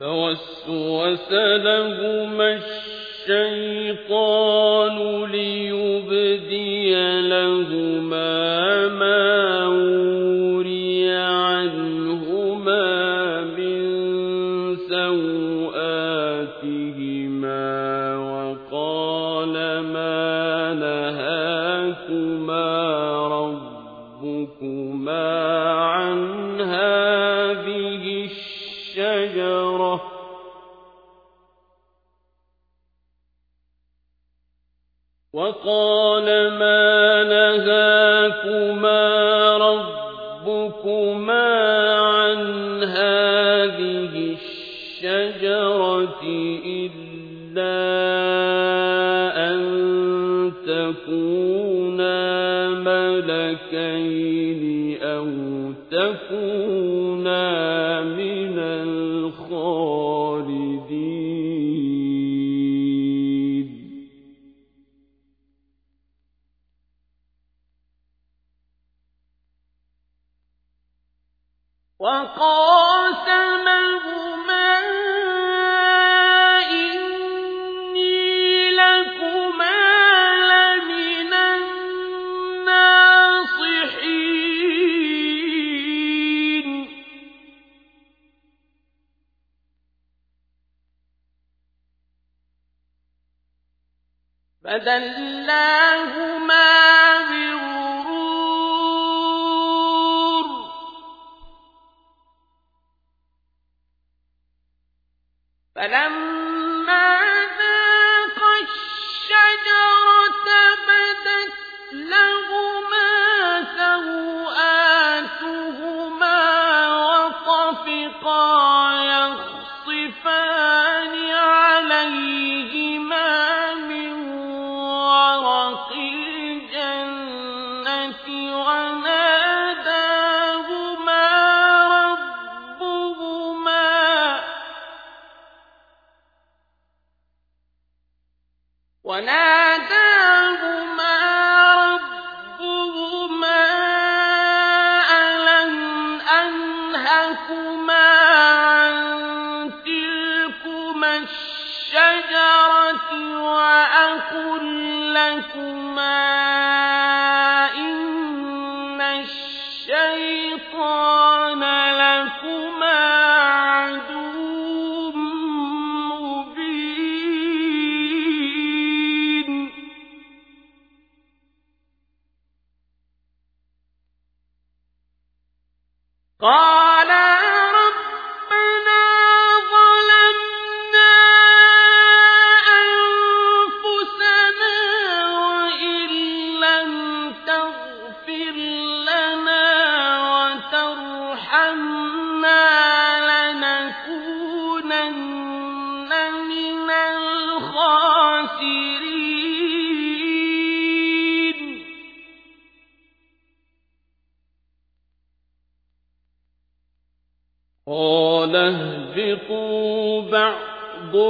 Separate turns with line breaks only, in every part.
فوسوس لهما الشيطان ليبدي لهما قال ما نهاكما ربكما عن هذه الشجرة إلا أن تكونا ملكين أو تكونا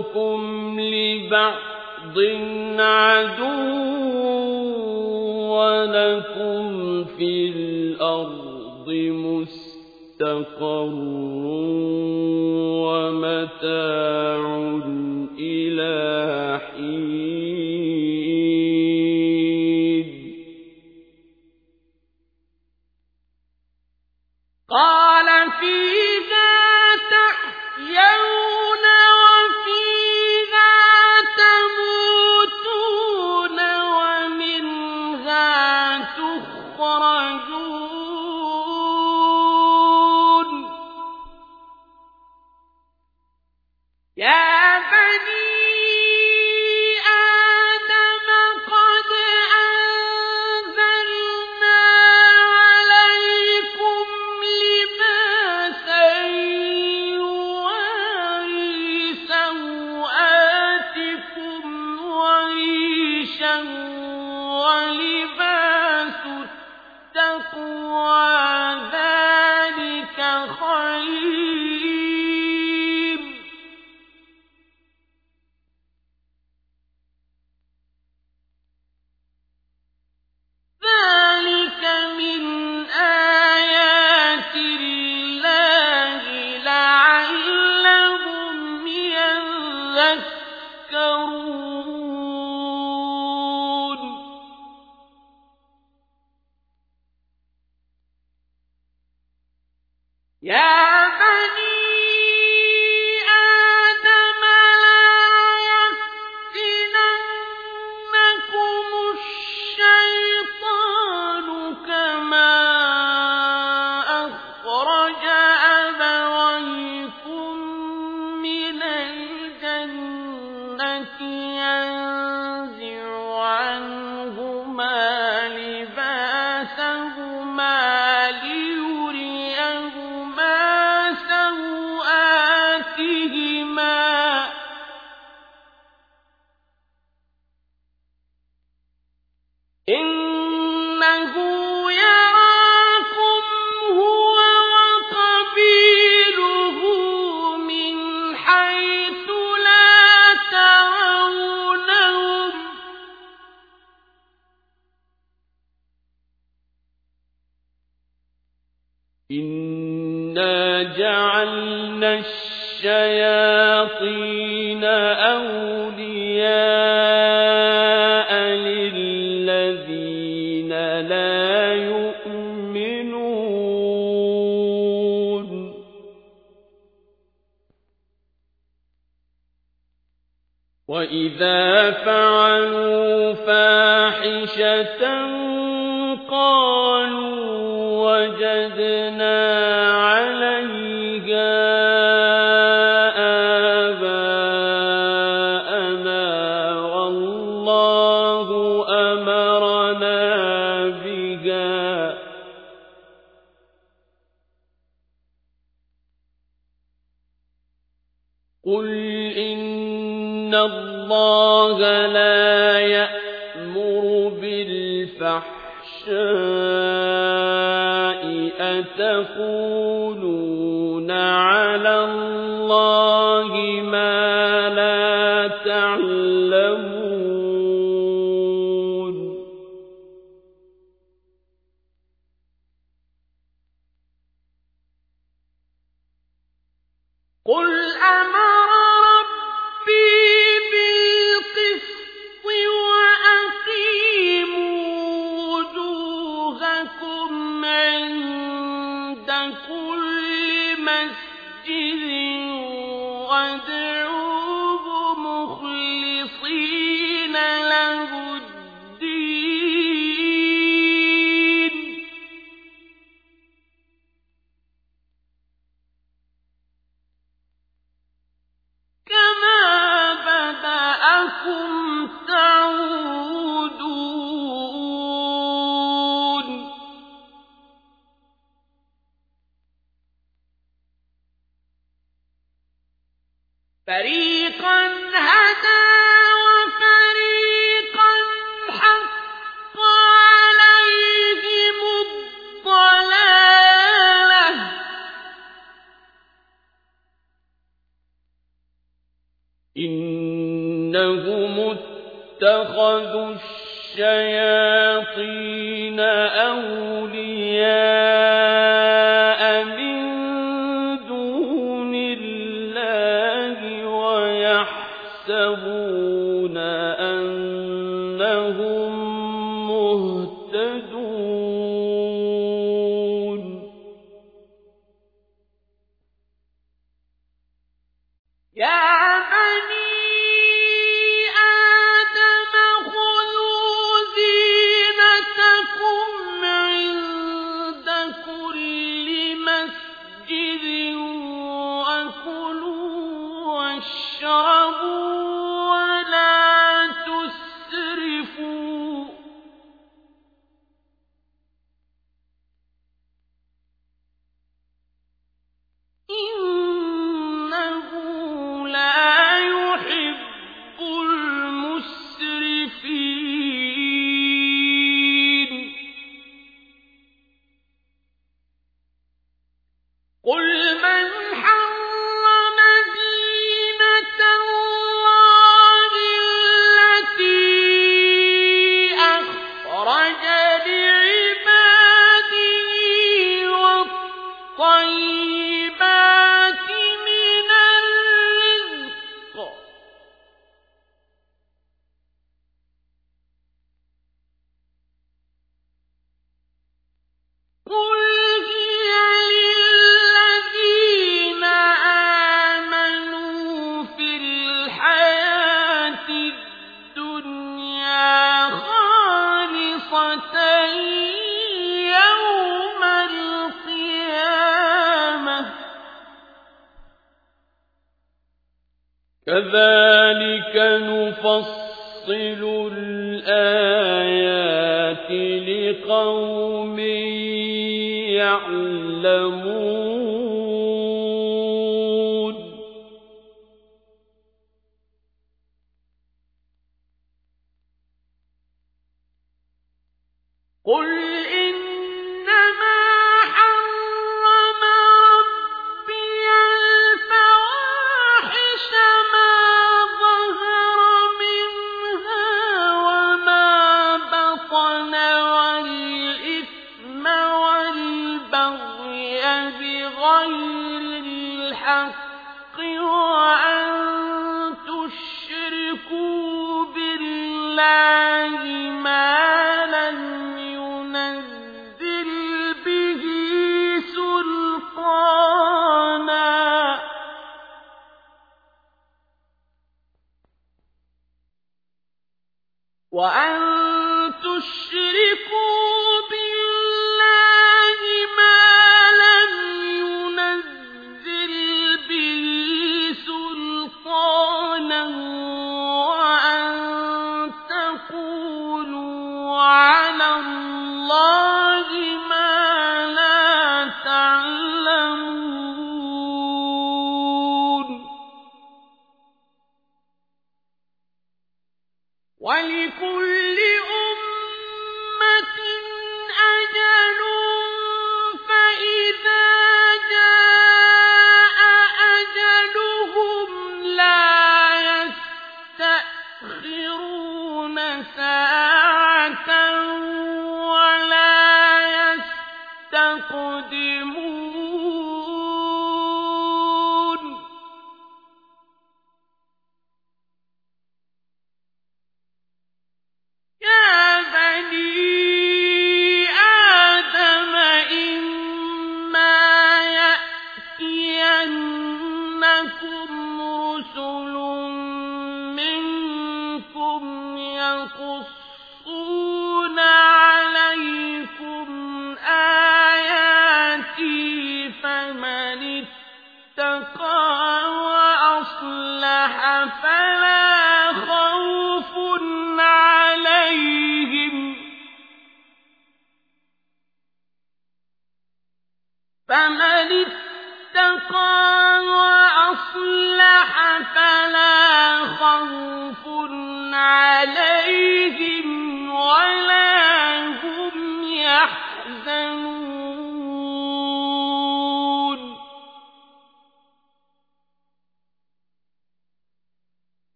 بعضكم لبعض عدو ولكم في الأرض مستقر.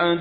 أنهم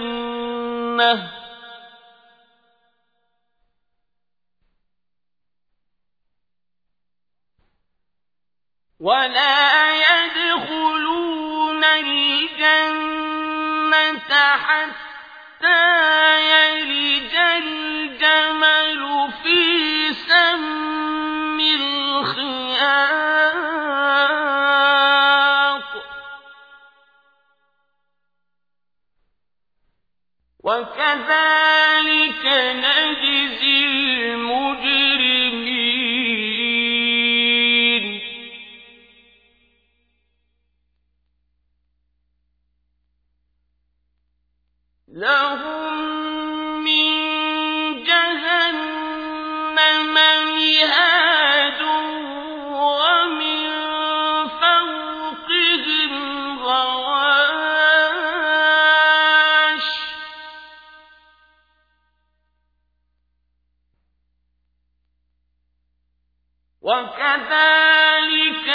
الجنة وكذلك نجزي وكذلك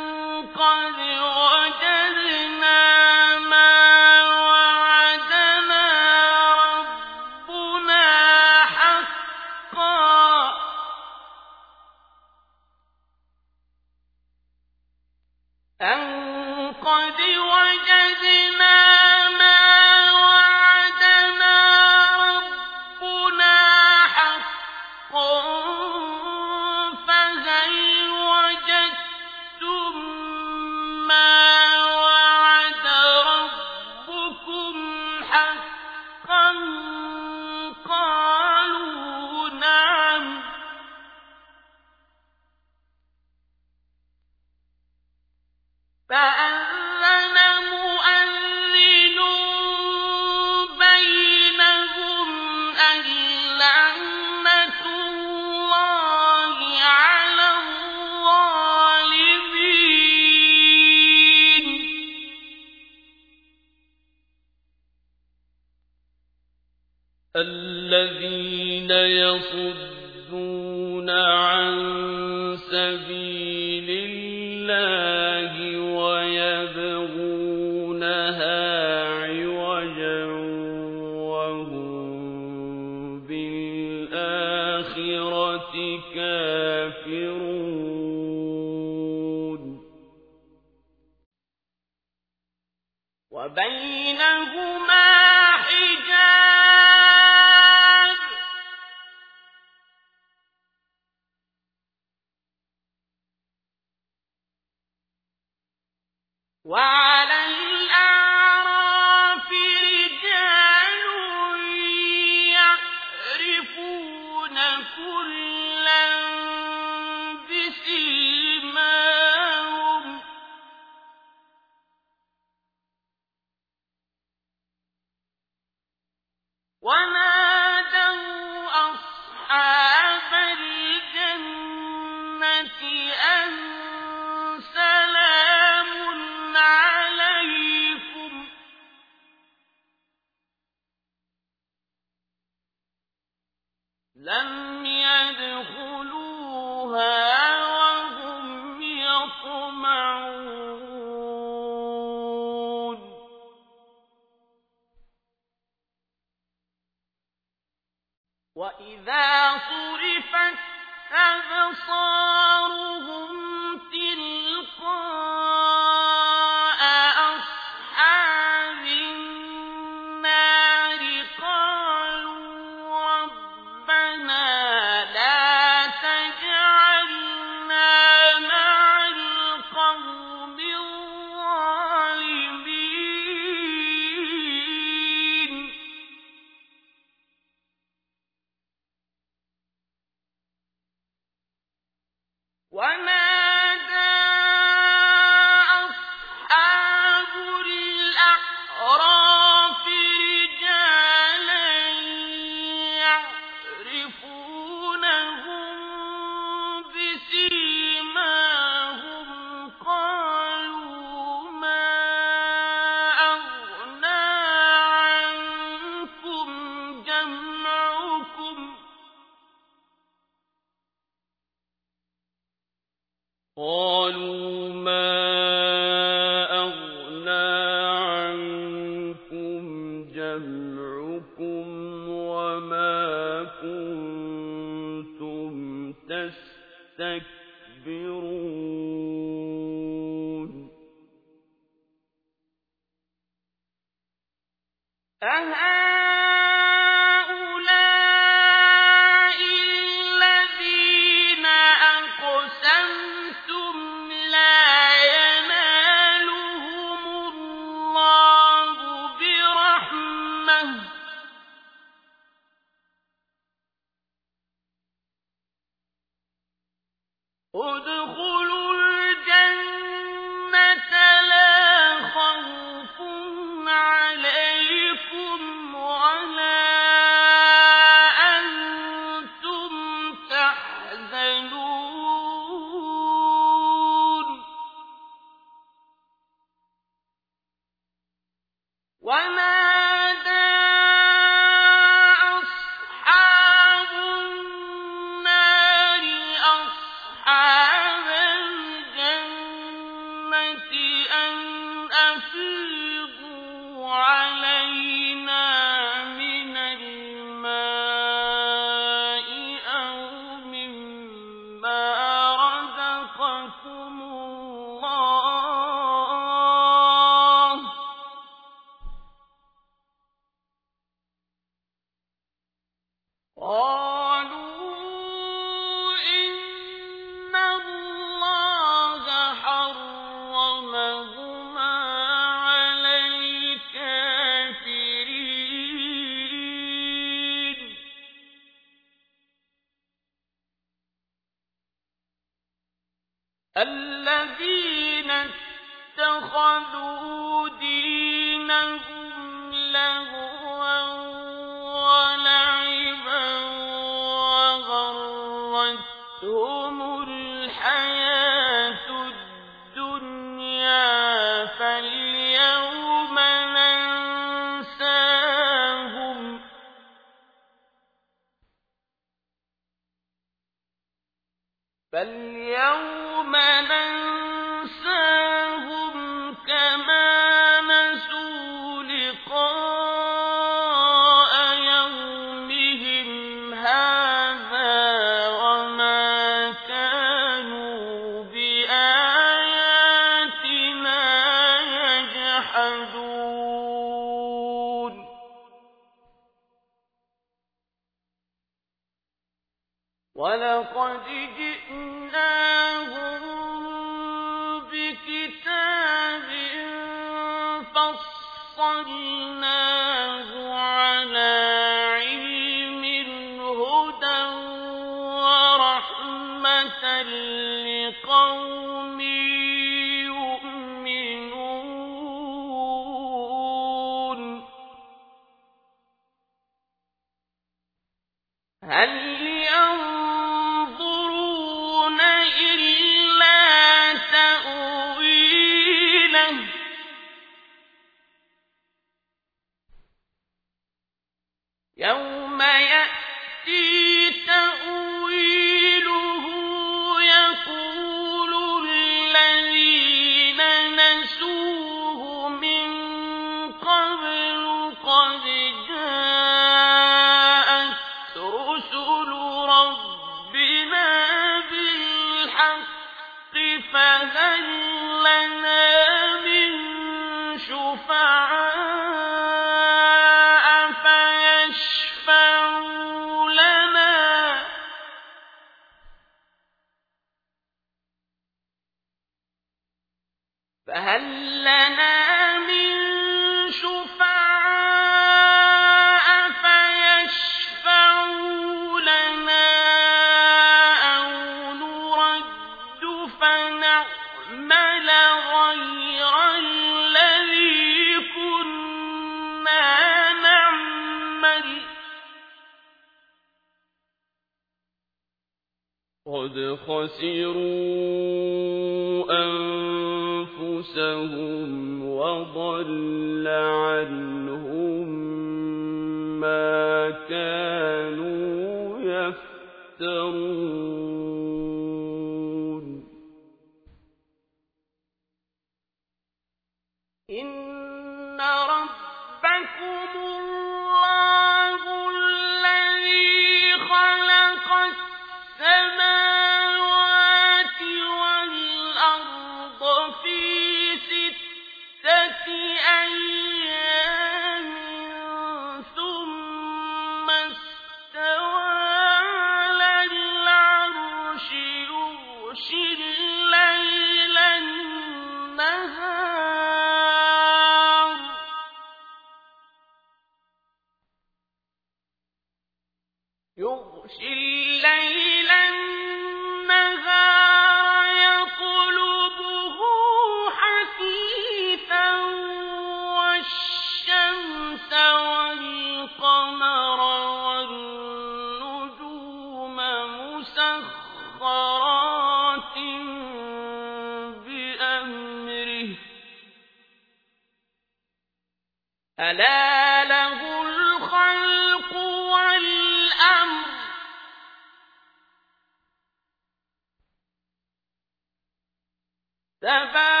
تبارك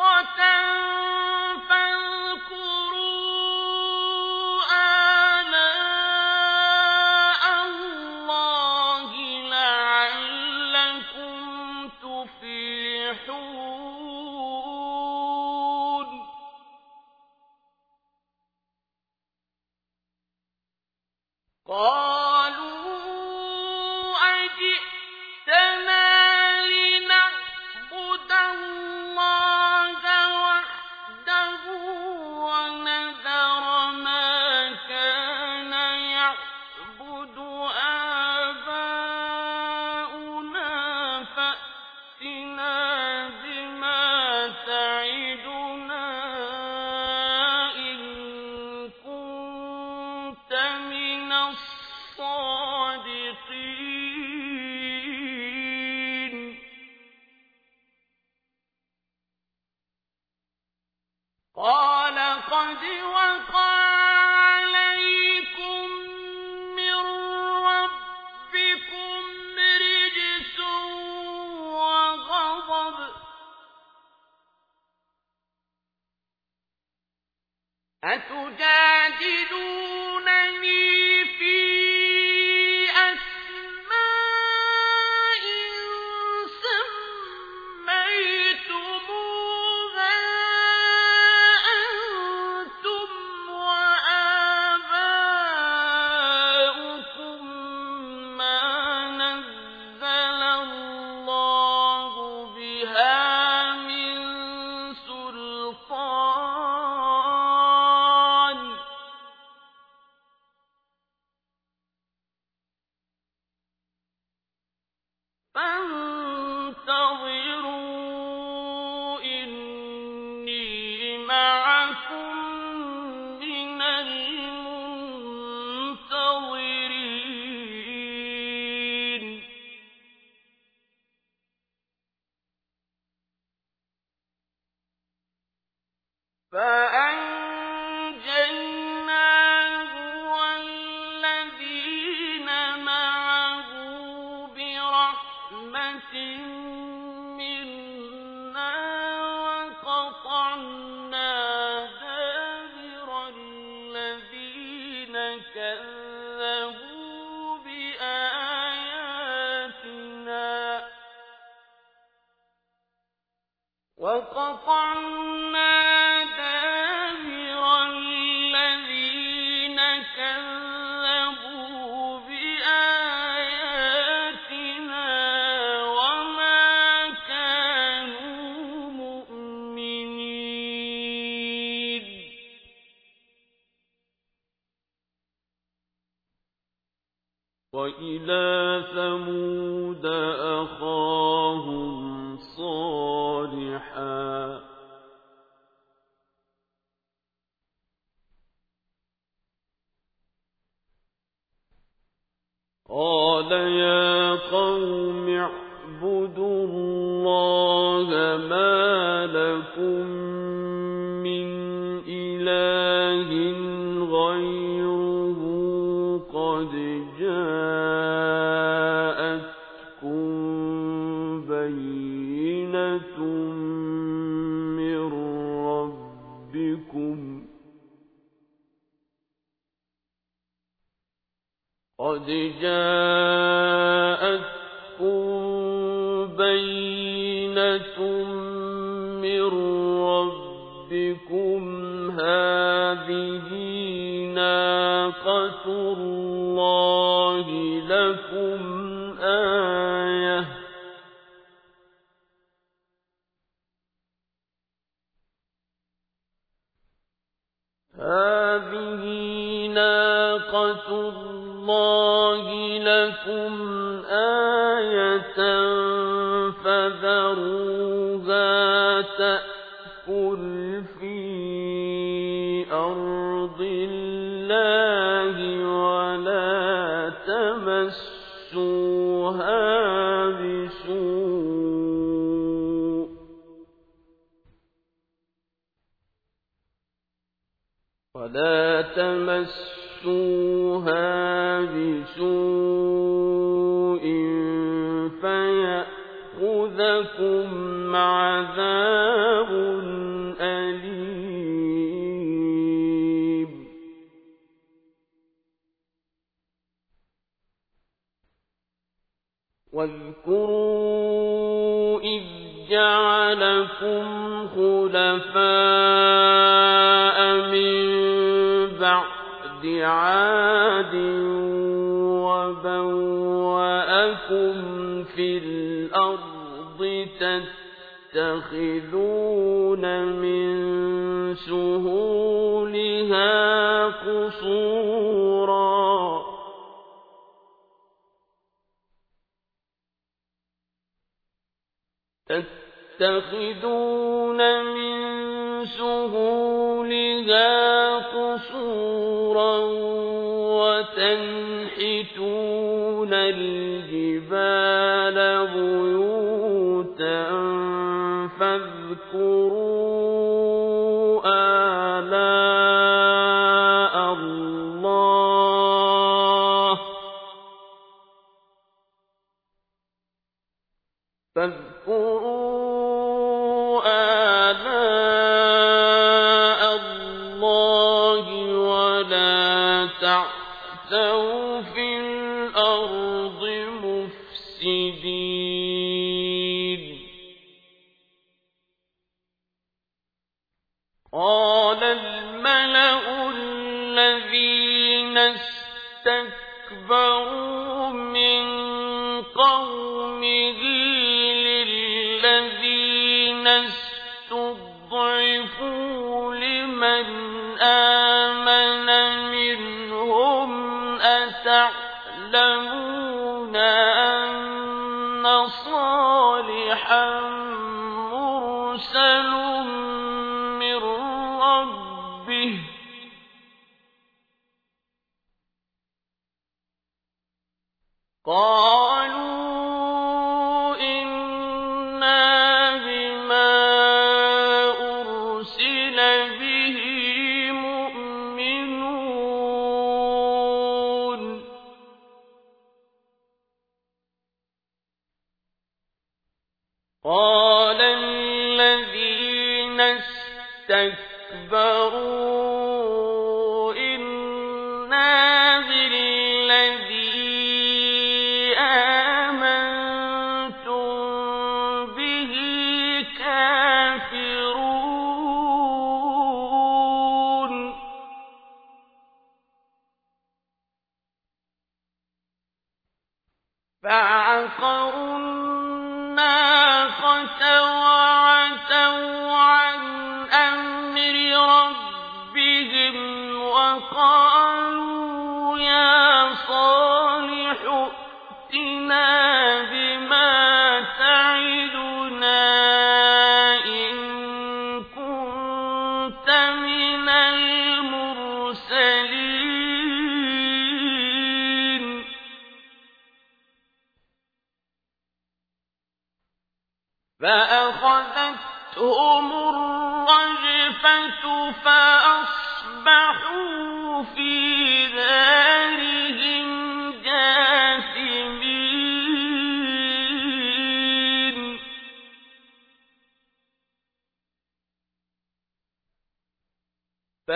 بسطة لَكُمْ آيَةً فَذَرُوهَا تَأْكُلْ فِي أَرْضِ اللَّهِ وَلَا تَمَسُّوهَا بِسُوءٍ. وَلَا تَمَسُّوهَا سوء فيأخذكم عذاب أليم. واذكروا إذ جعلكم خلفاء من بعد عاد وبوأكم في الأرض تتخذون من سهولها قصورا تتخذون من سهولها قصورا وتنحتون الْجِبَالَ بُيُوتًا فَاذْكُرُوا يعلمون أن صالحا مرسل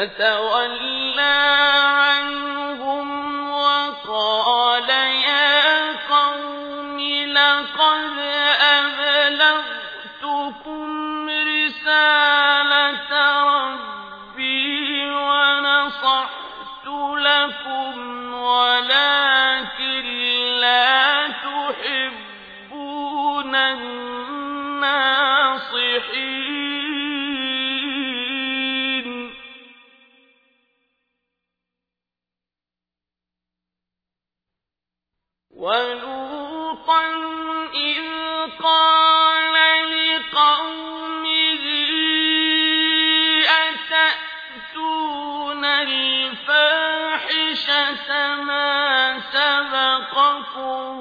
فَتَوَلَّىٰ الْفَاحِشَةَ مَا سَبَقَكُم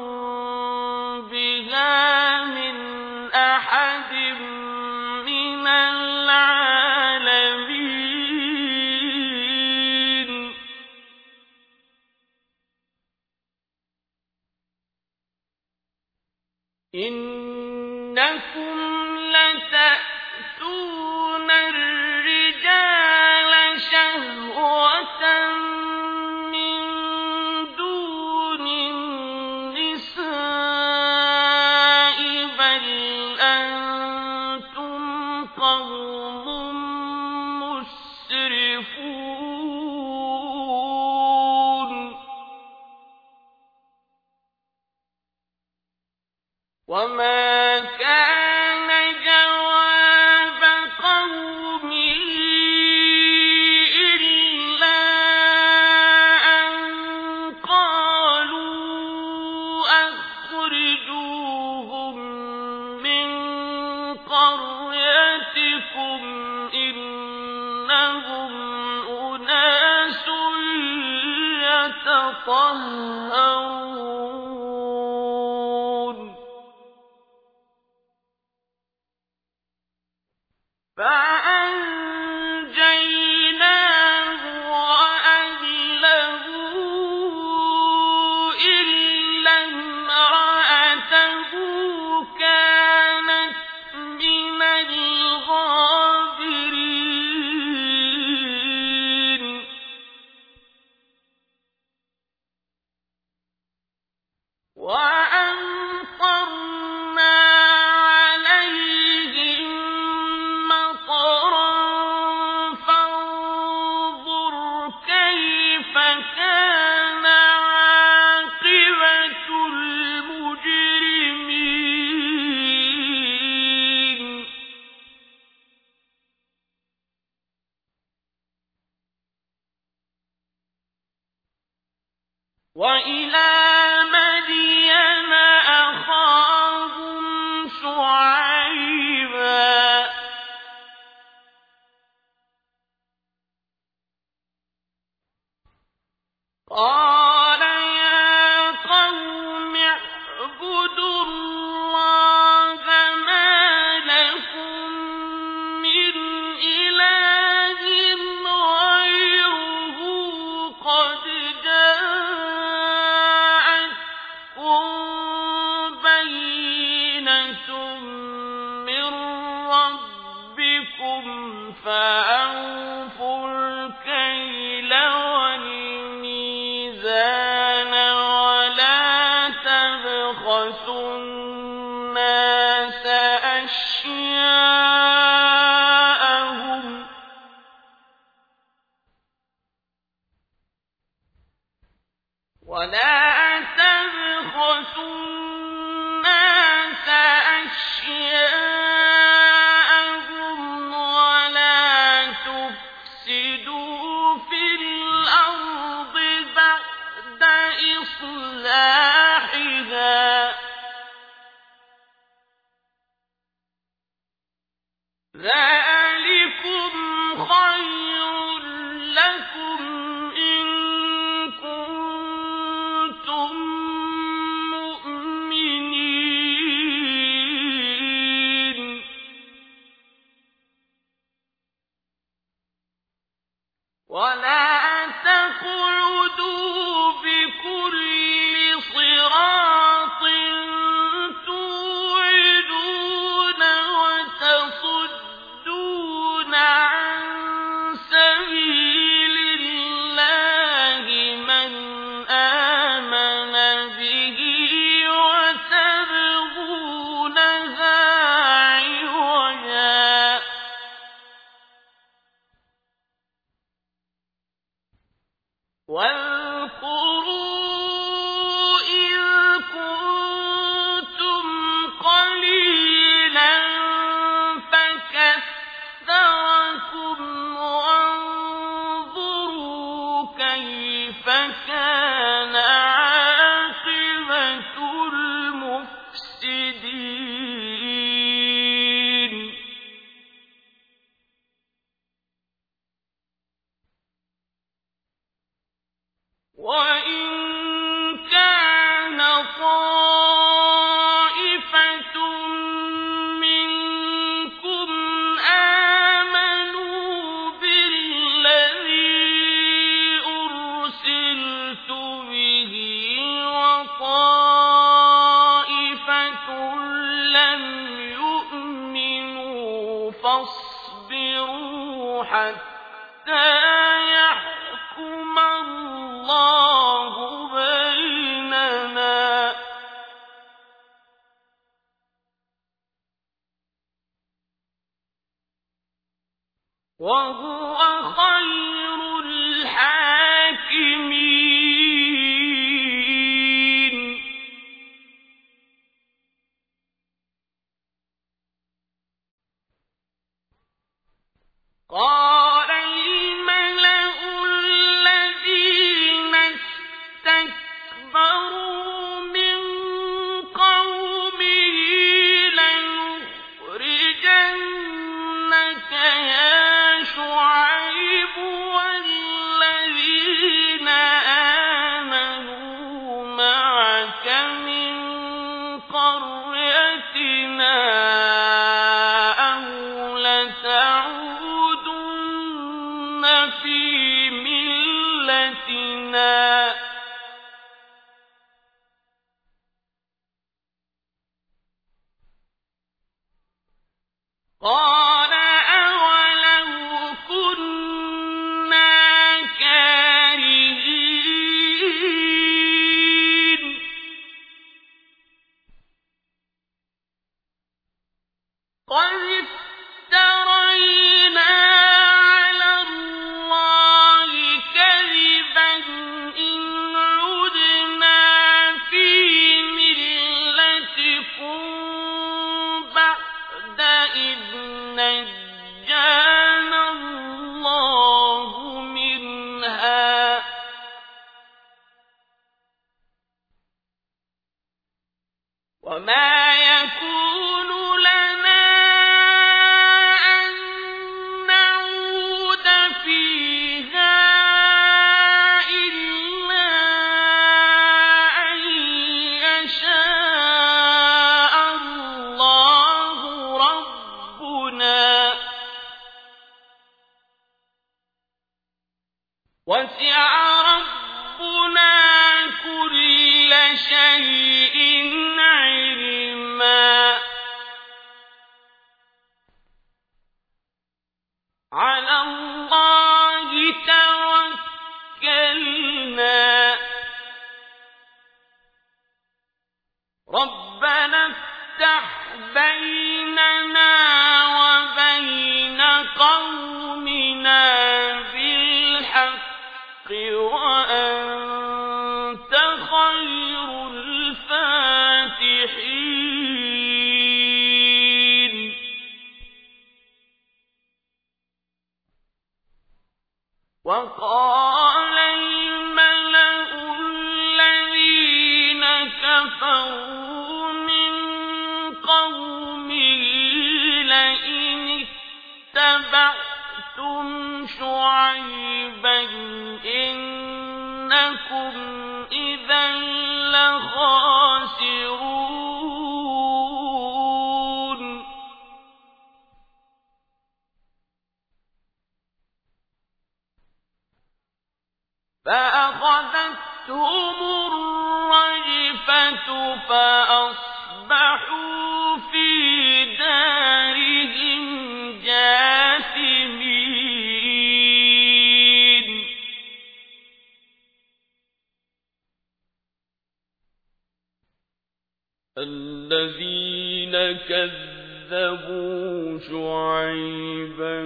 شعيبا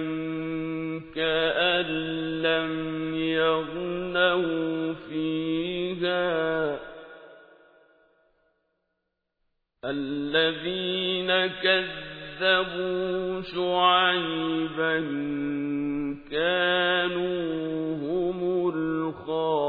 كأن لم يغنوا فيها. الذين كذبوا شعيبا كانوا هم الخاسرين.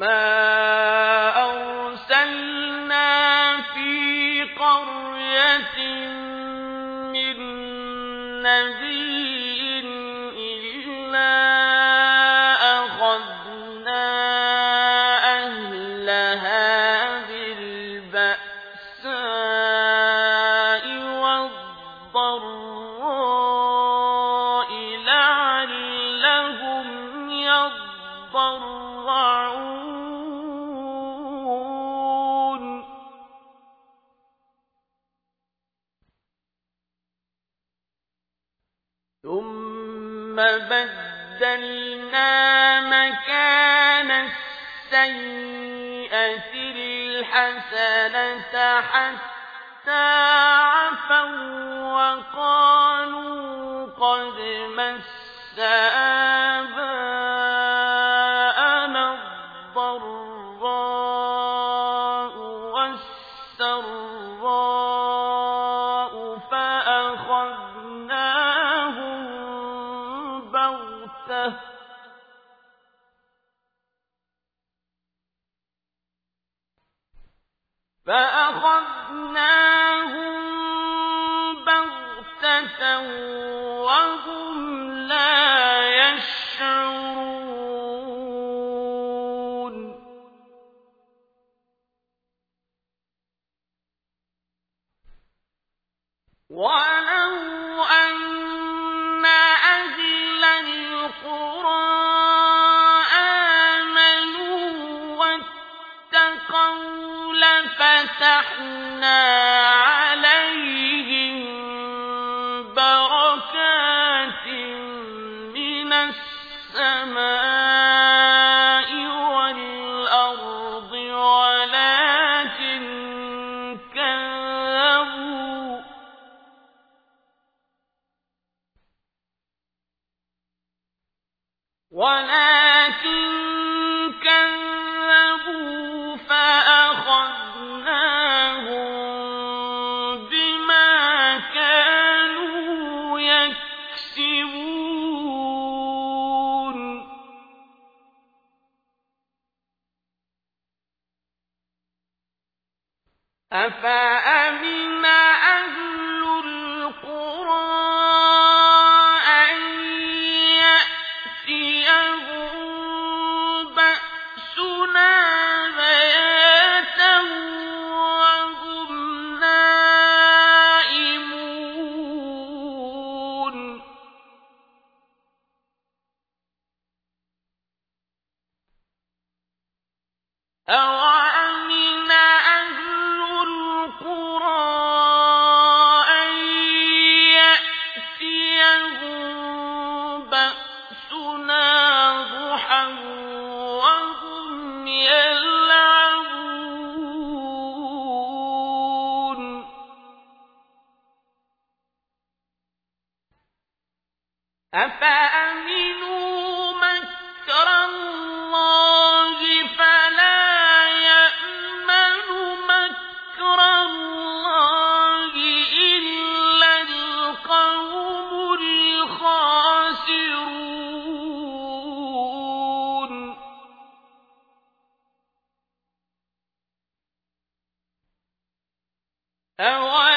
وما الحسنة حتى عفوا وقالوا قد مس أَوَ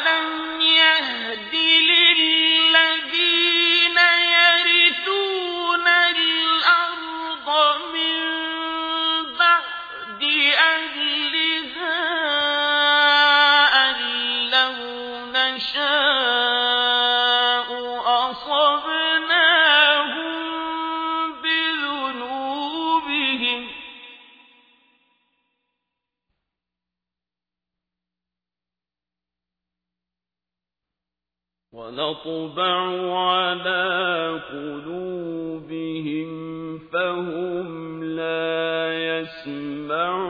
نطبع على قلوبهم فهم لا يسمعون.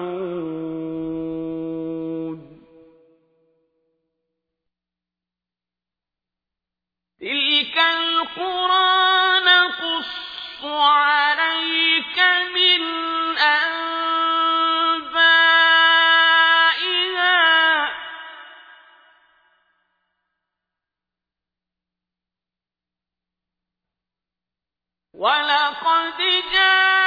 تلك القرى نقص عليك من قد جاء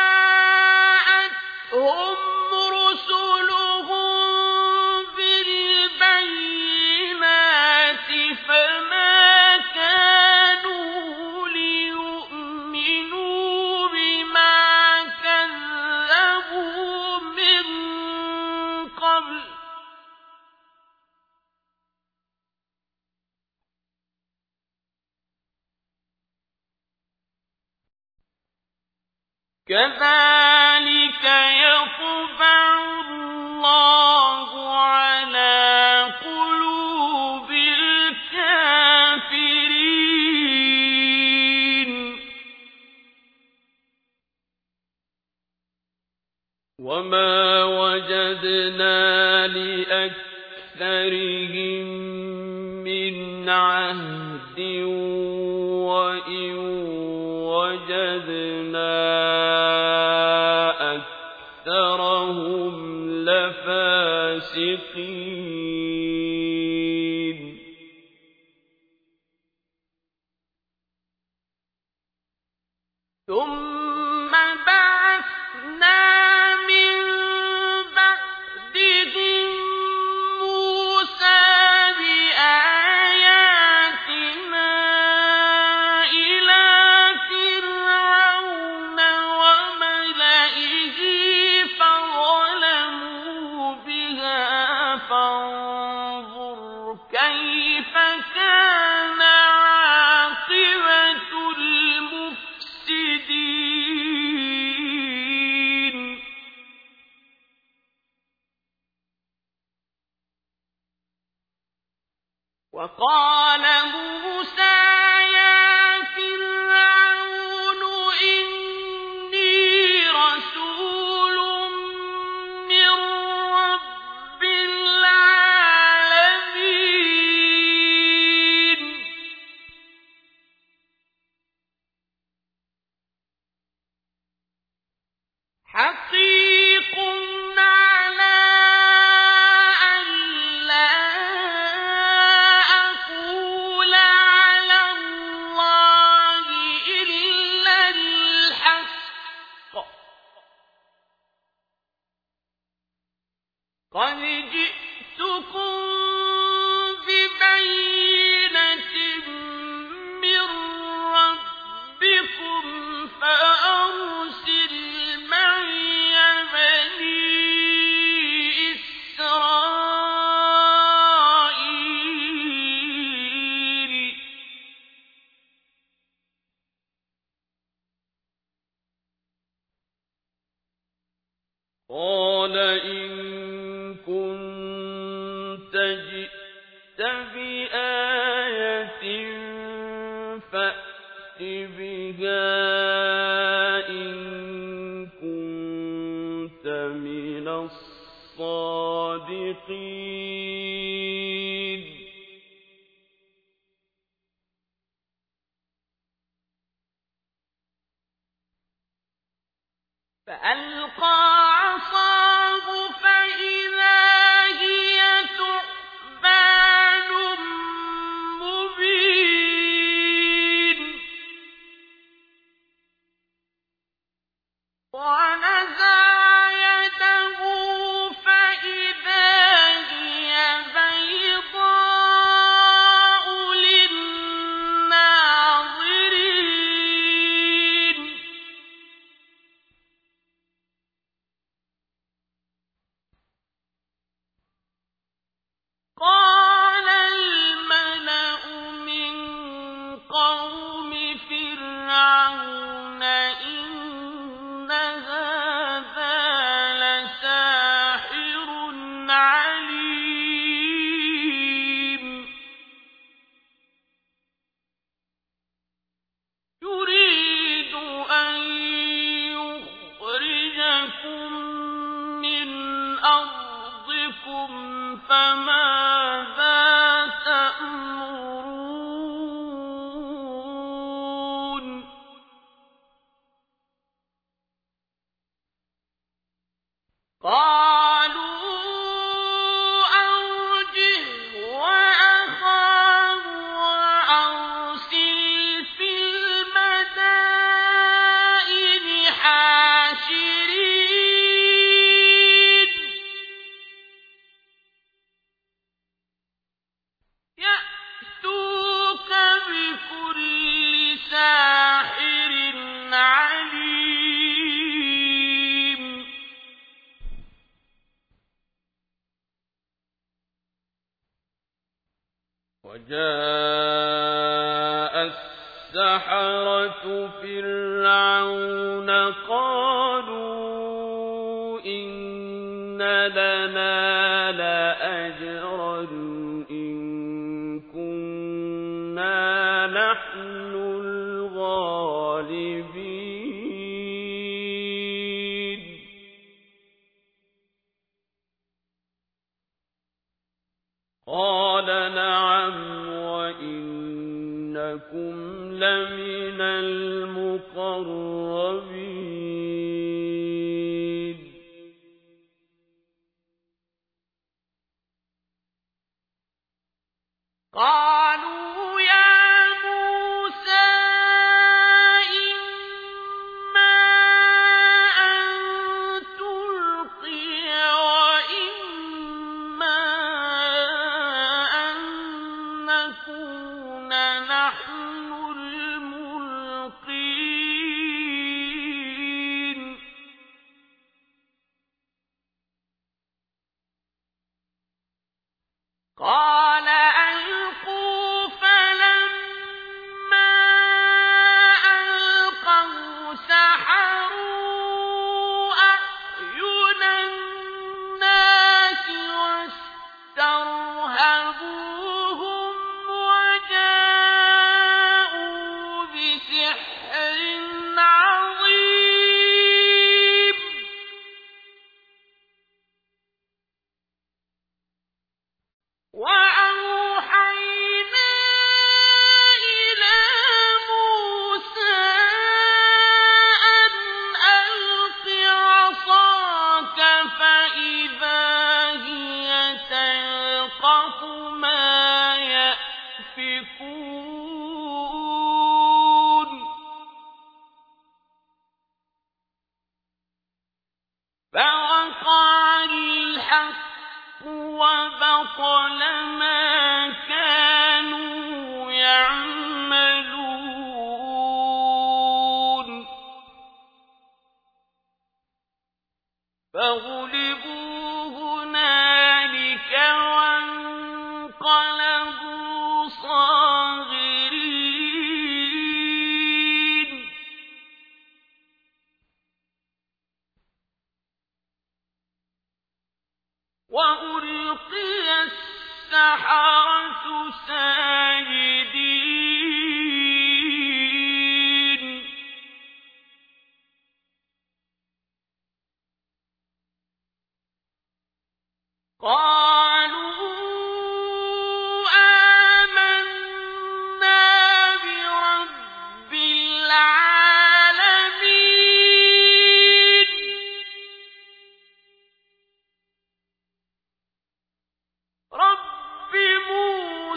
وإن وجدنا أكثرهم لفاسقين.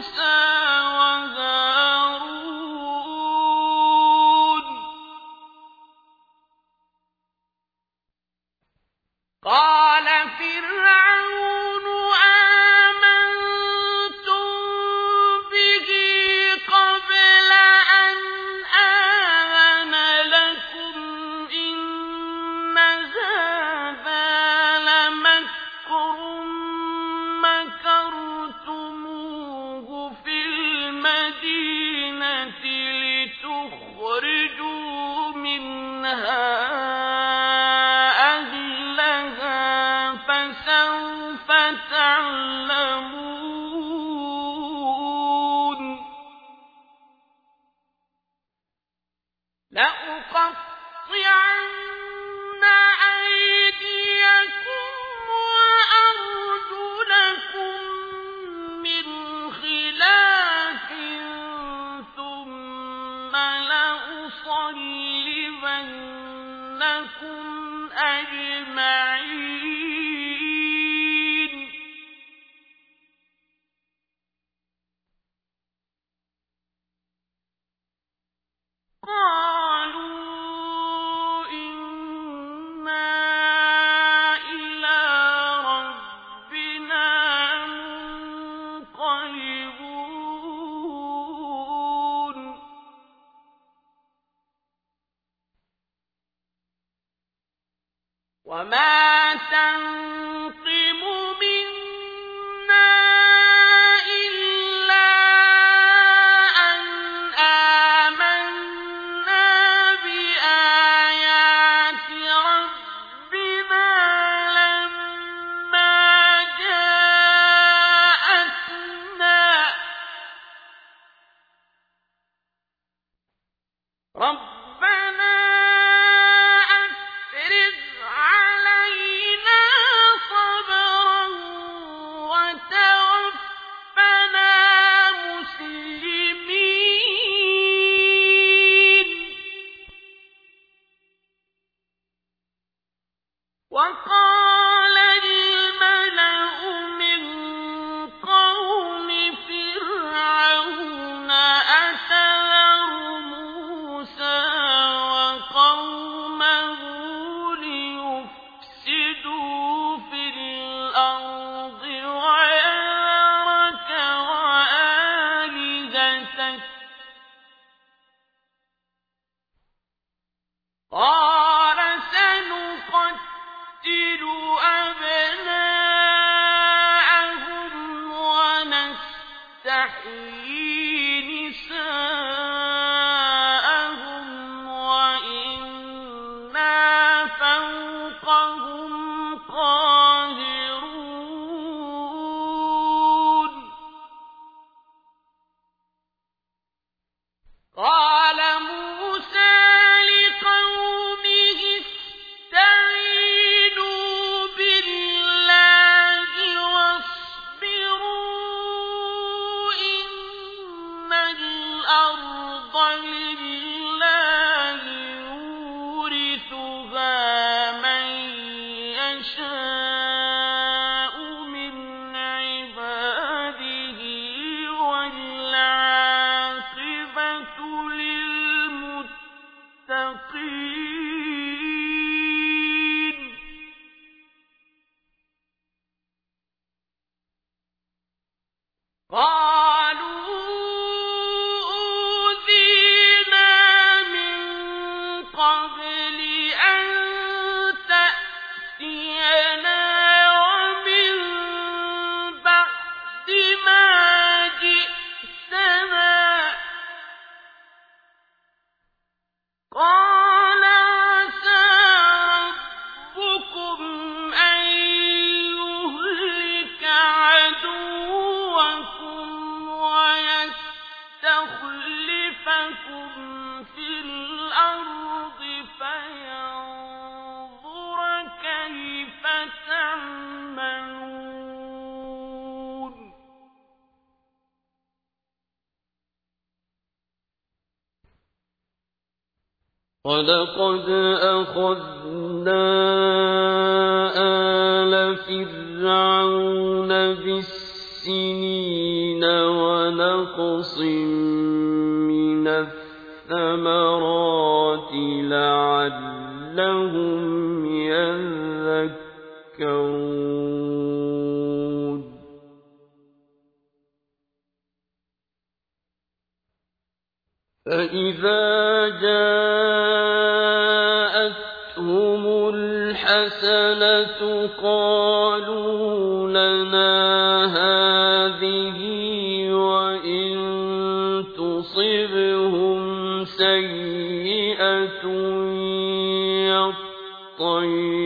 موسى
وَلَقَدْ أَخَذْنَا آلَ فِرْعَوْنَ بِالسِّنِينَ وَنَقْصٍ مِّنَ الثَّمَرَاتِ لَعَلَّهُمْ يَذَّكَّرُونَ فَإِذَا جَاءَ الحسنة قالوا لنا هذه وإن تصبهم سيئة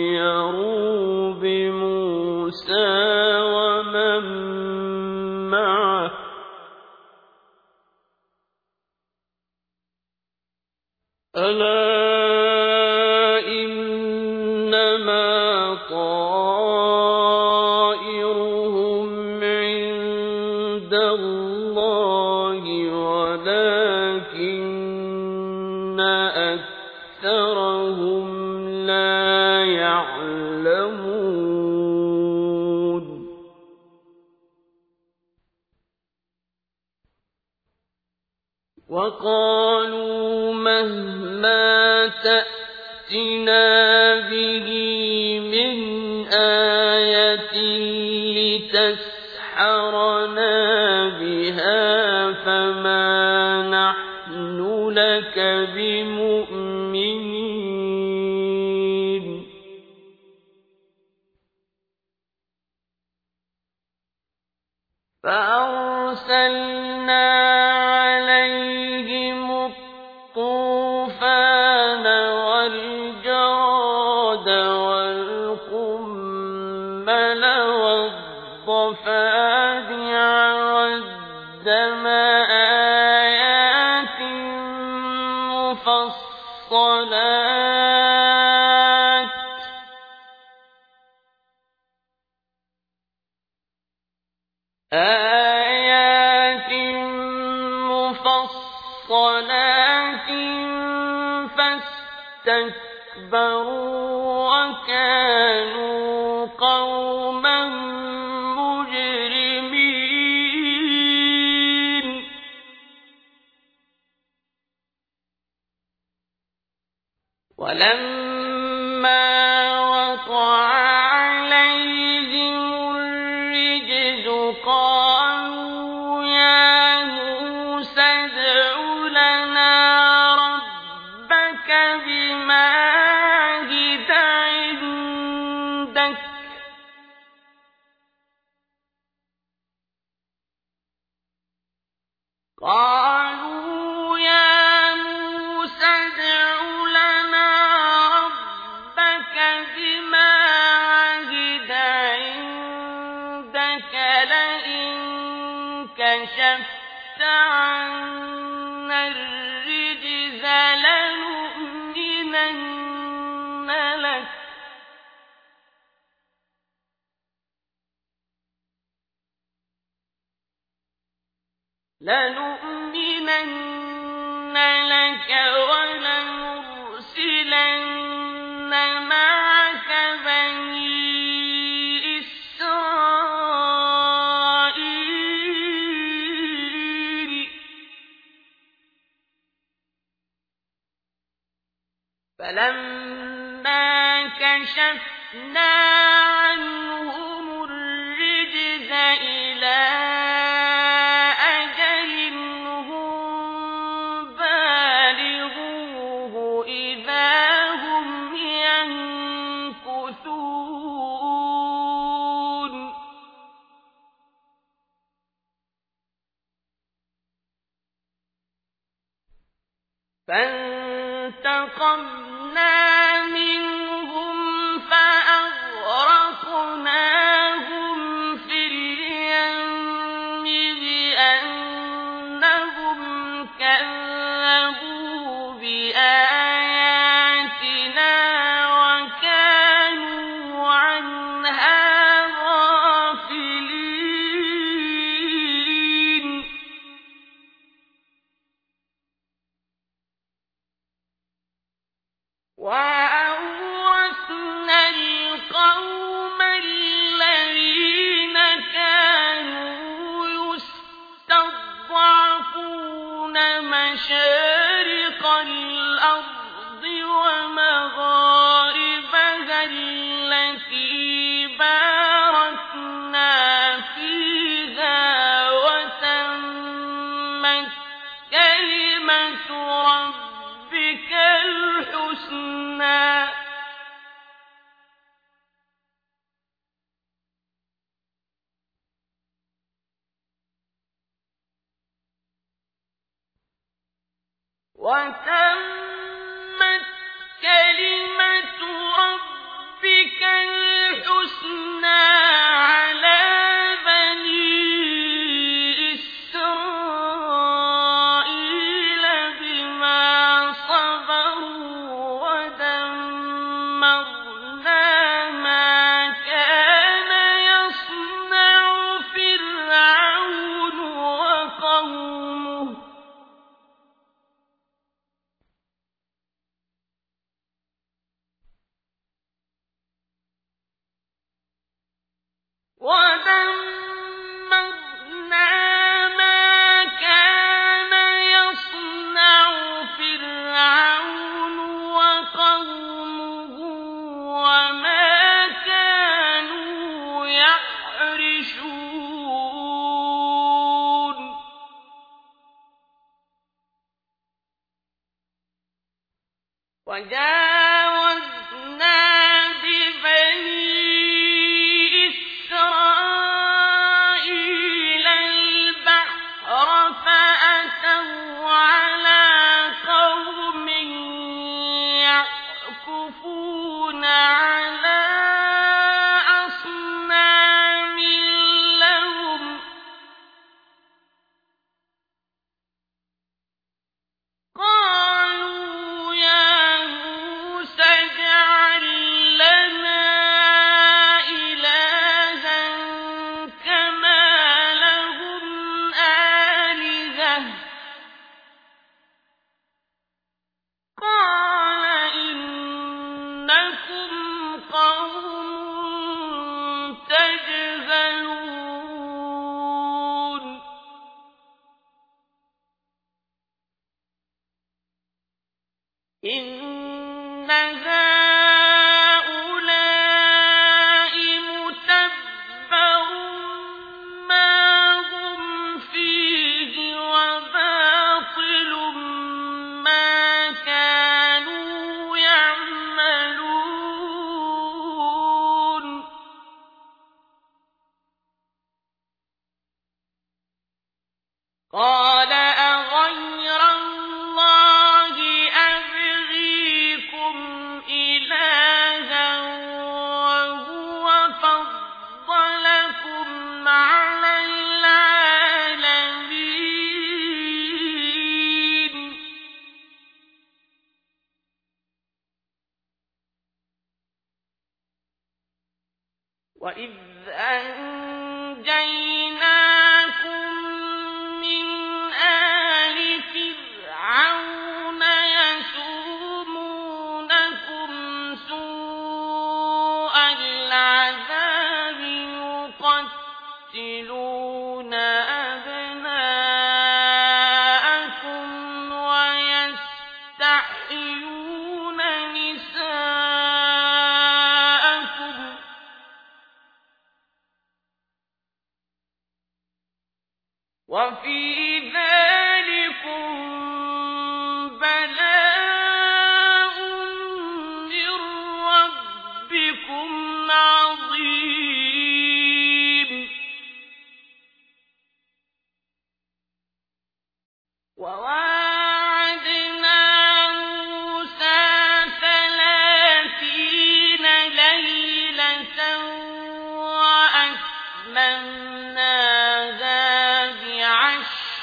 يطيروا بموسى ومن معه ألا تَسْتَكْبِرُونَ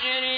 بعشر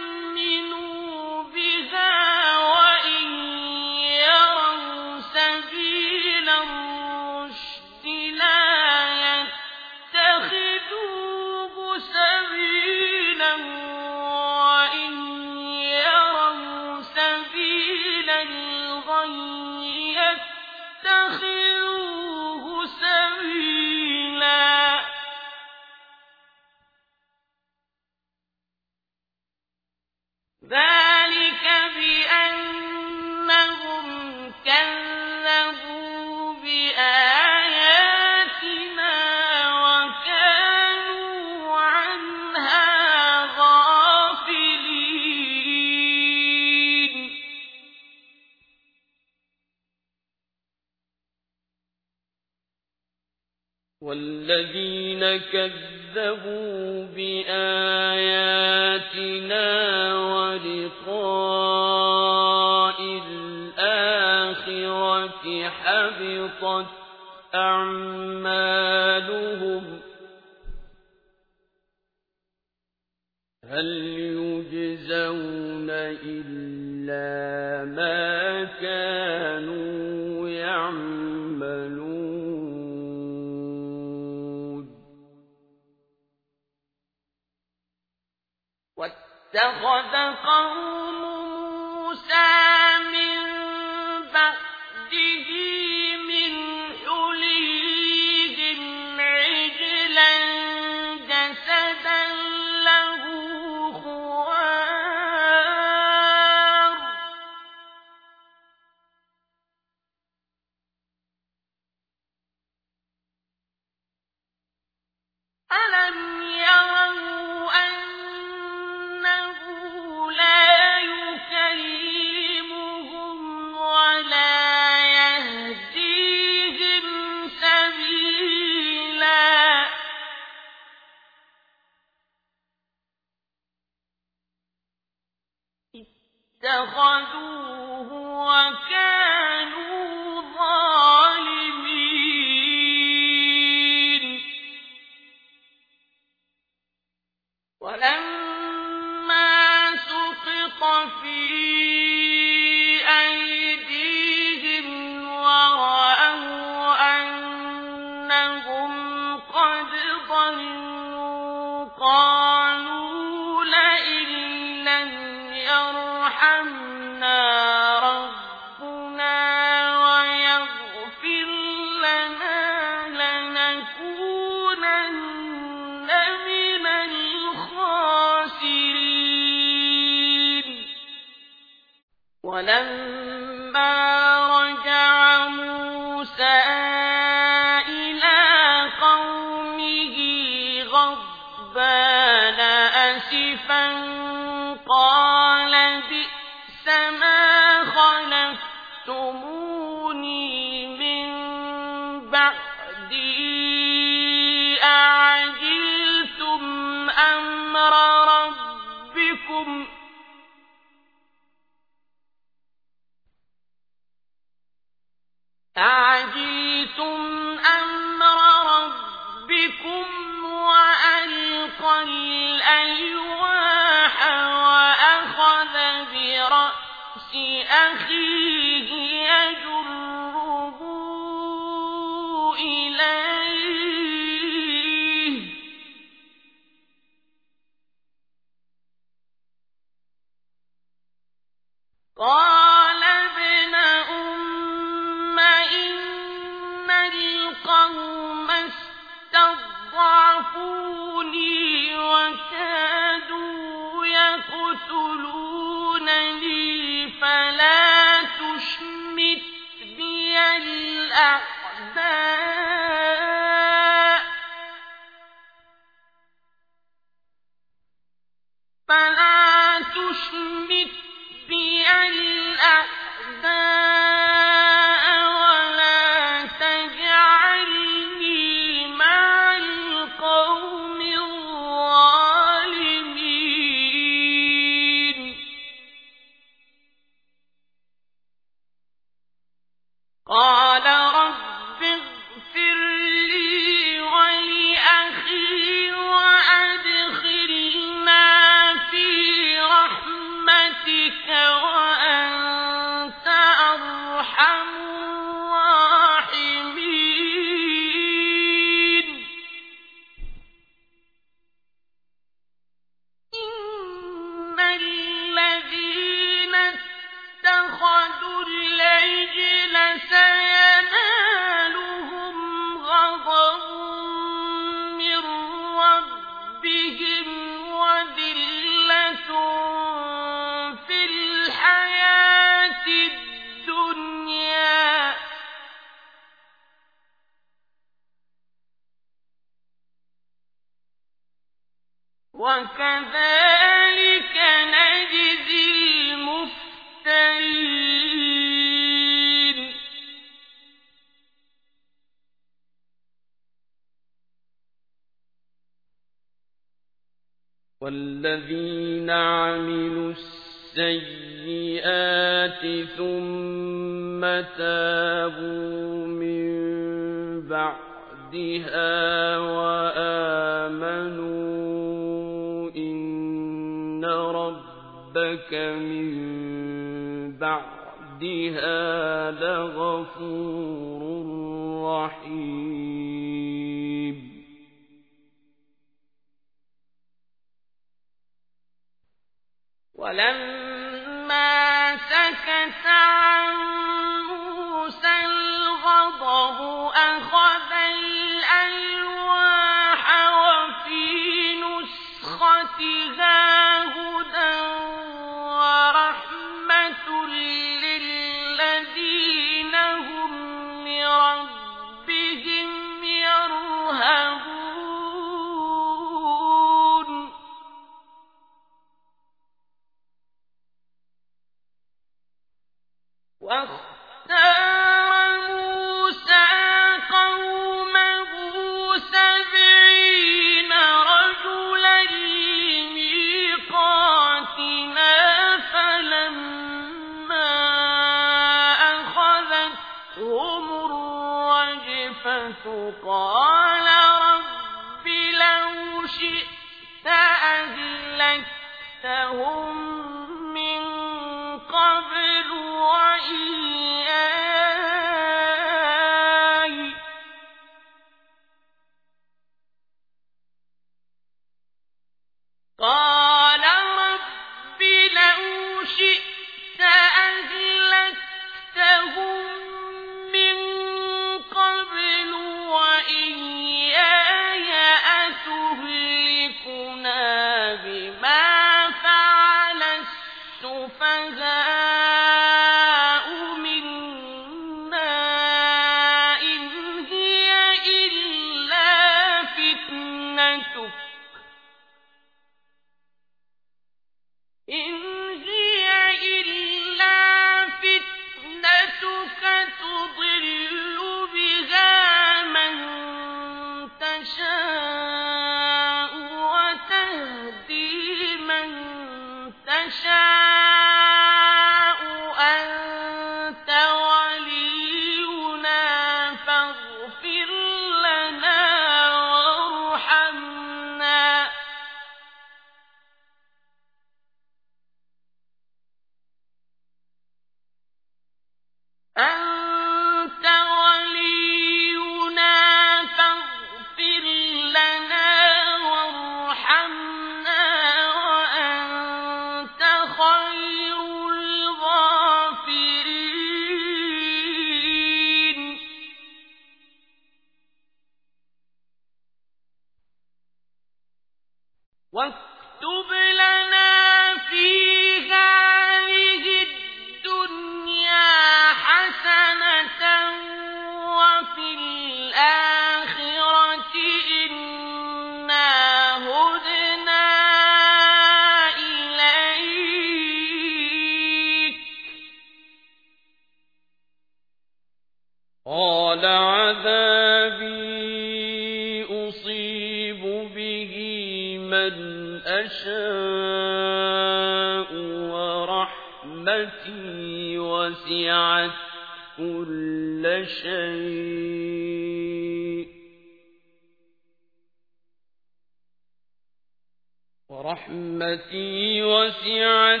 رحمتي وسعت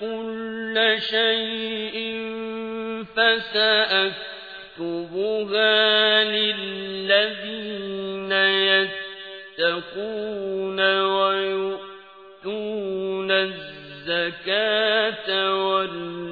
كل شيء فسأكتبها للذين يتقون ويؤتون الزكاة
والمسلمين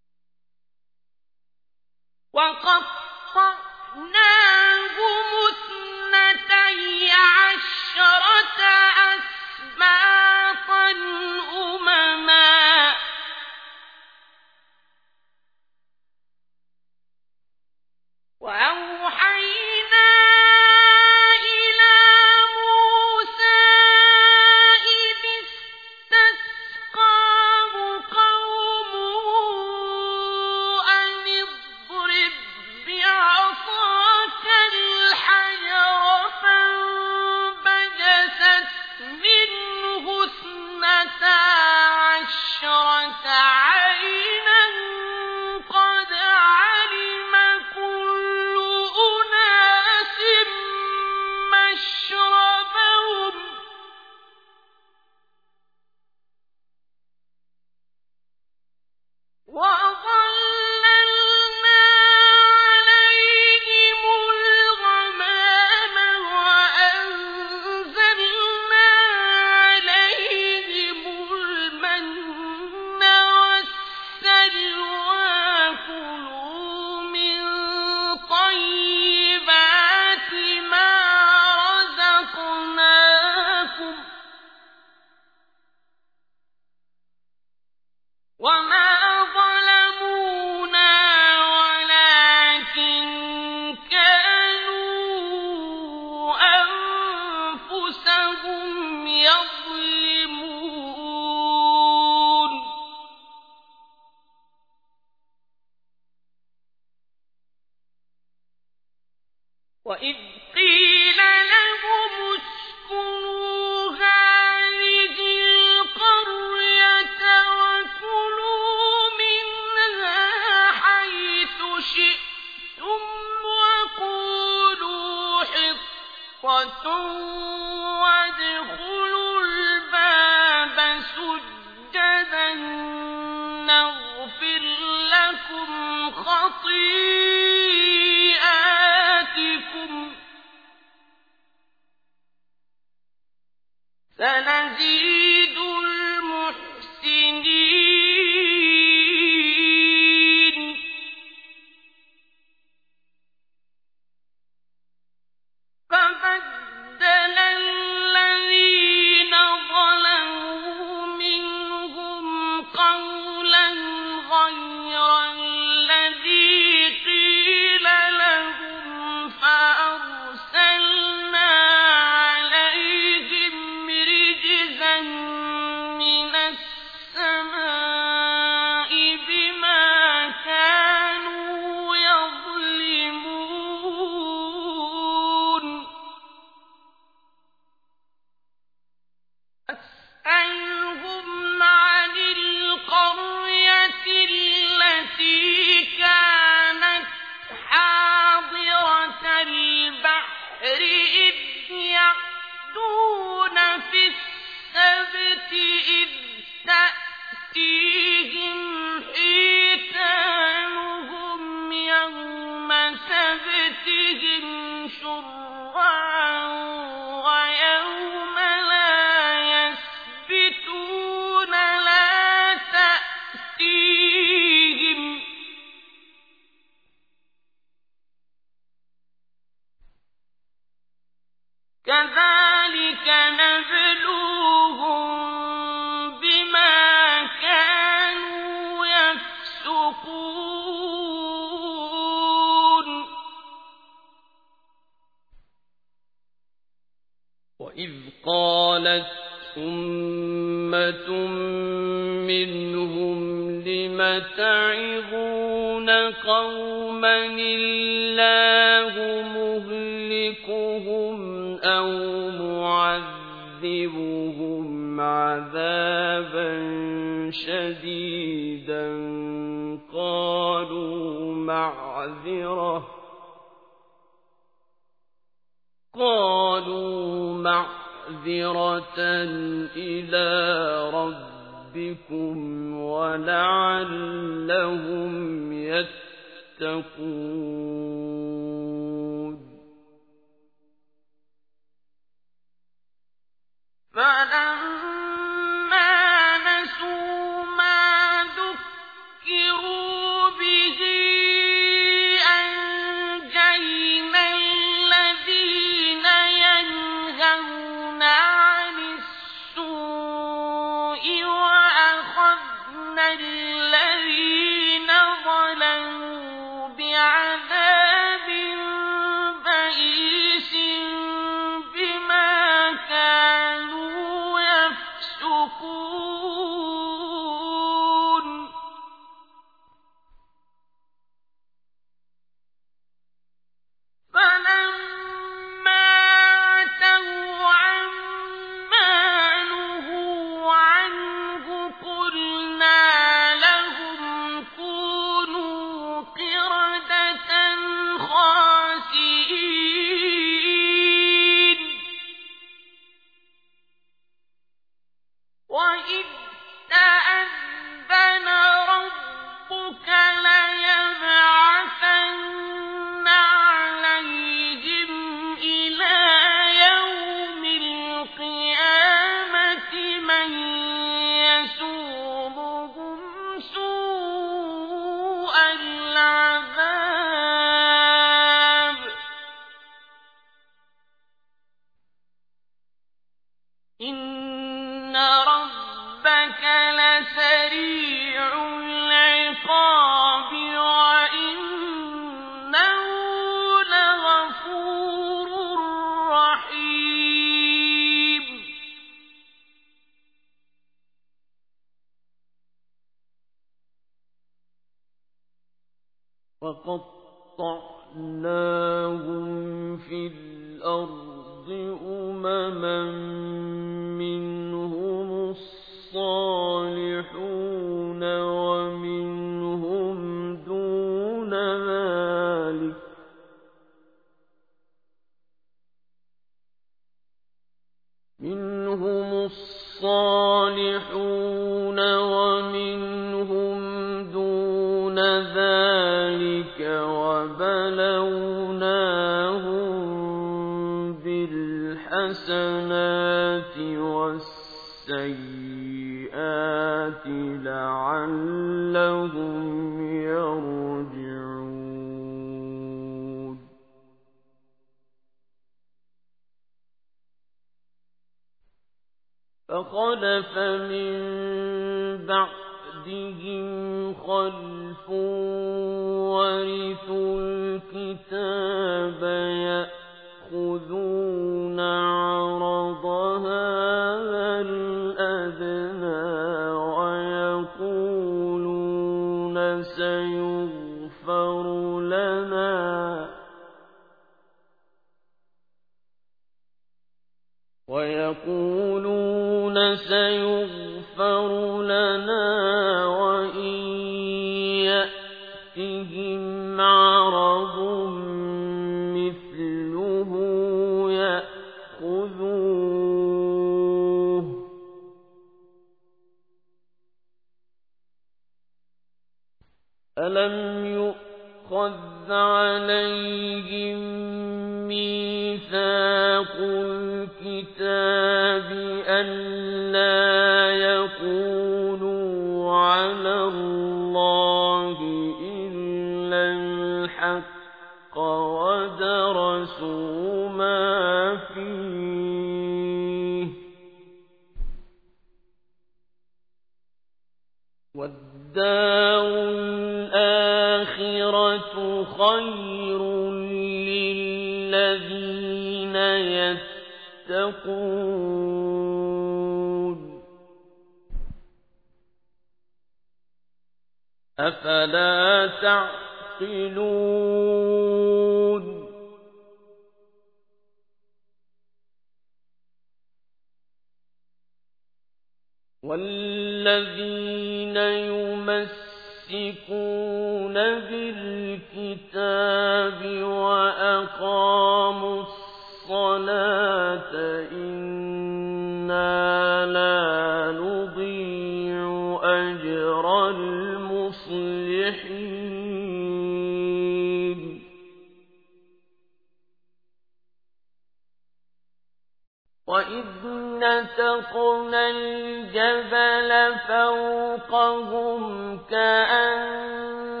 وإذ نتقنا الجبل فوقهم كأنه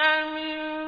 من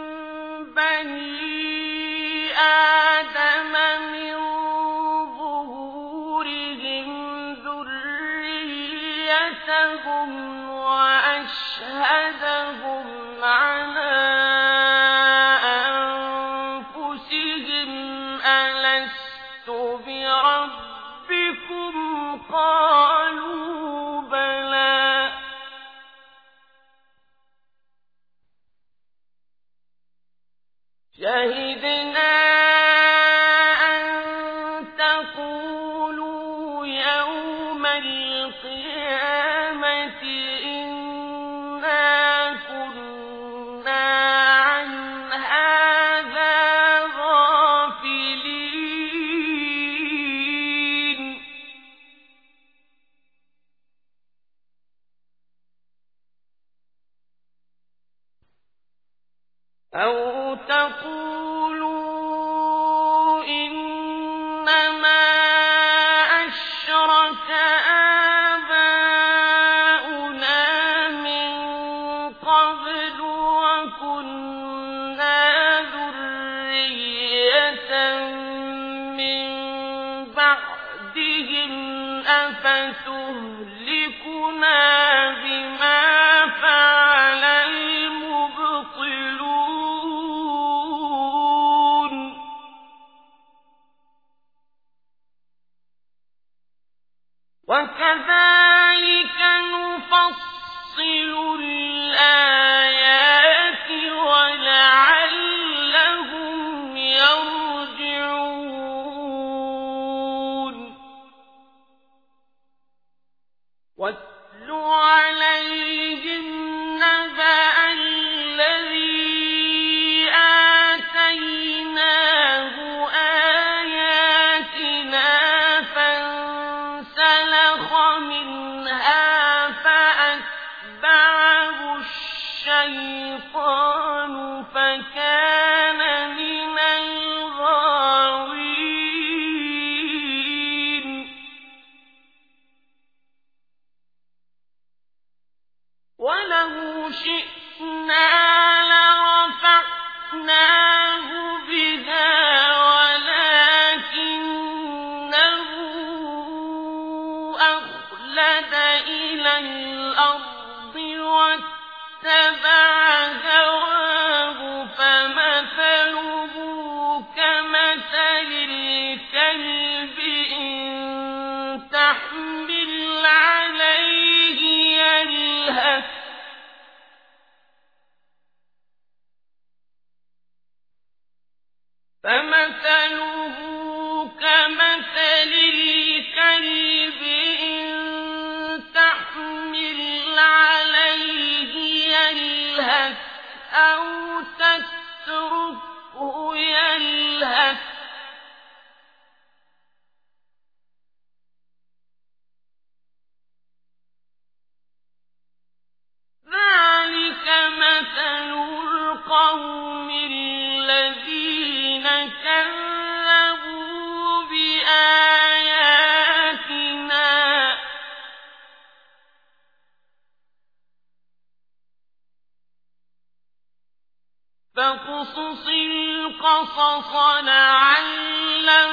فاقصص القصص لعلهم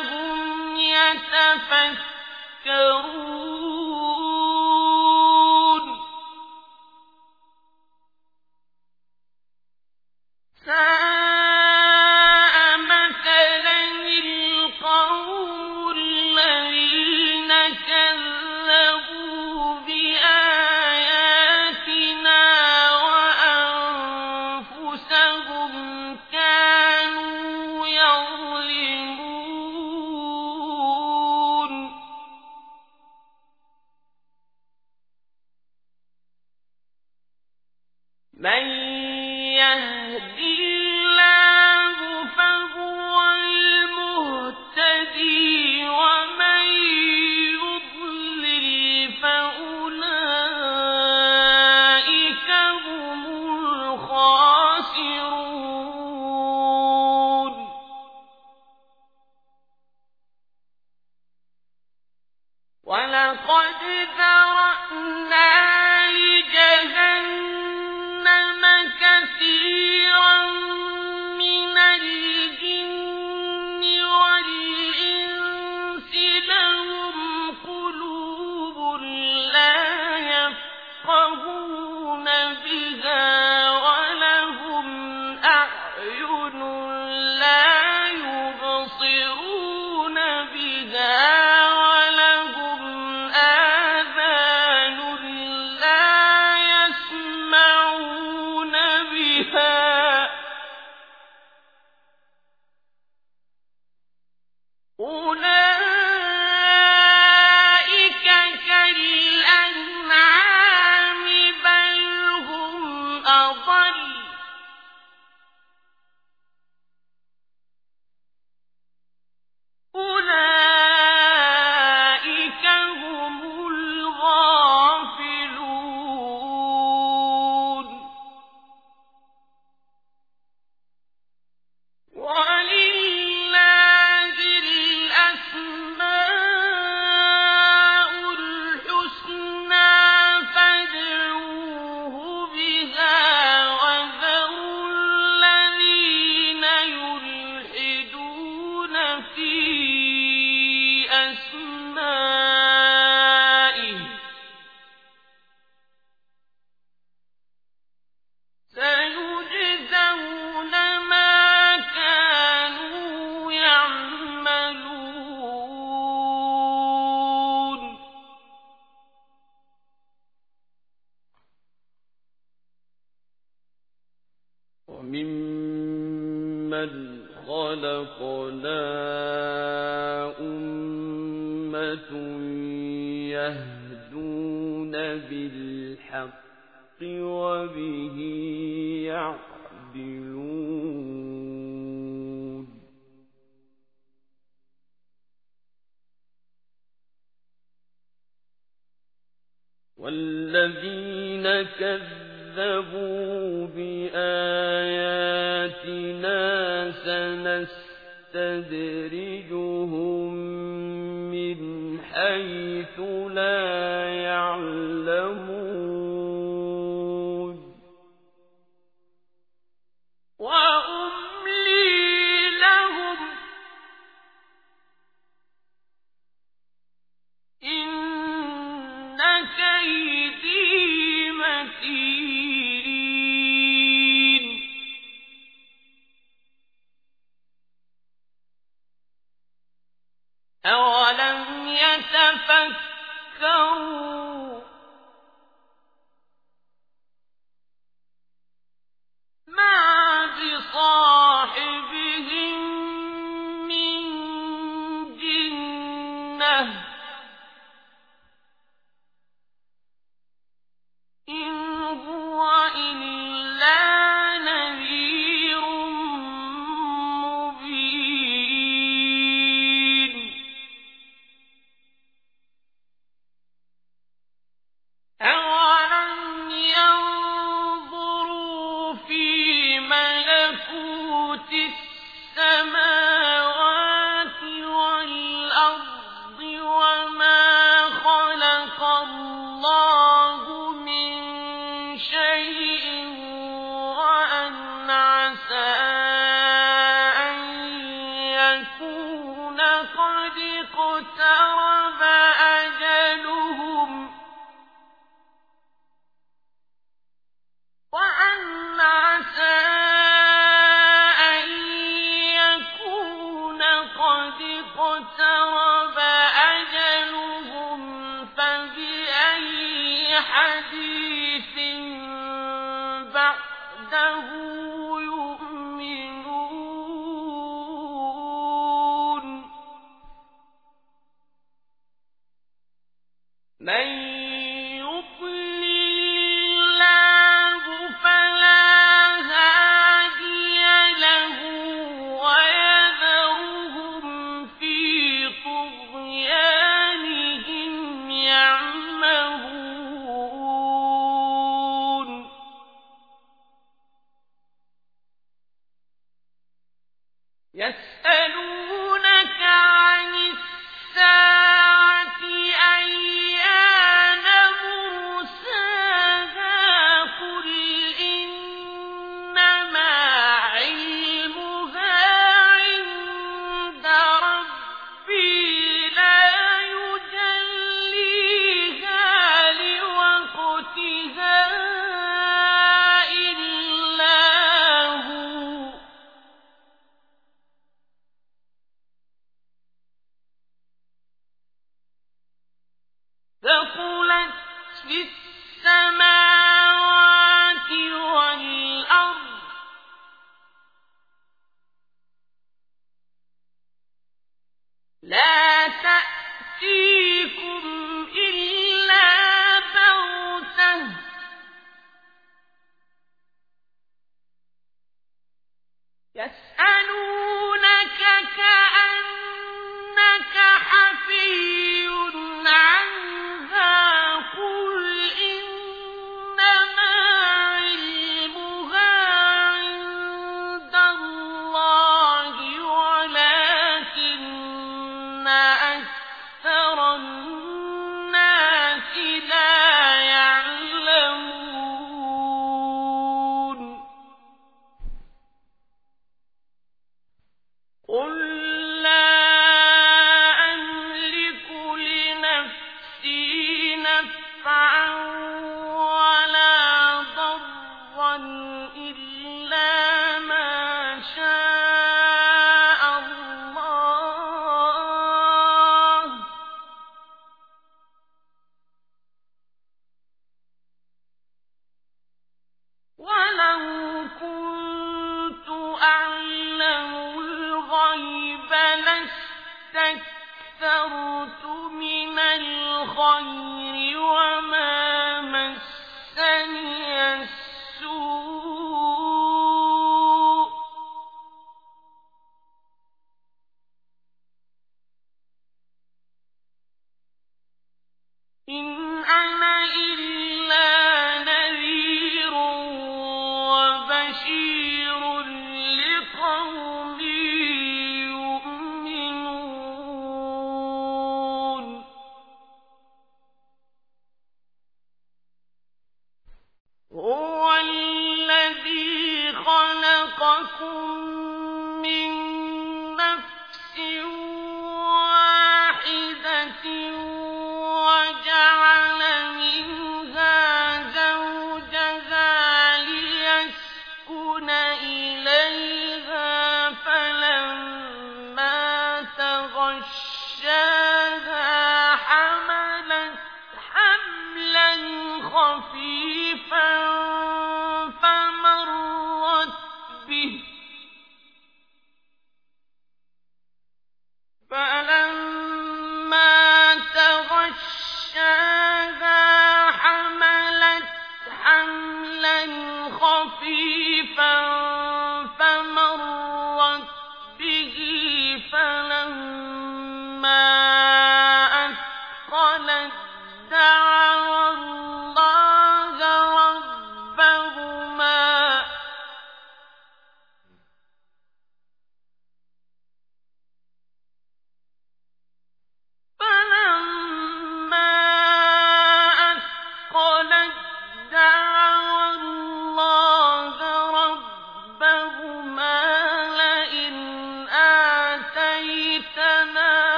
يتفكرون.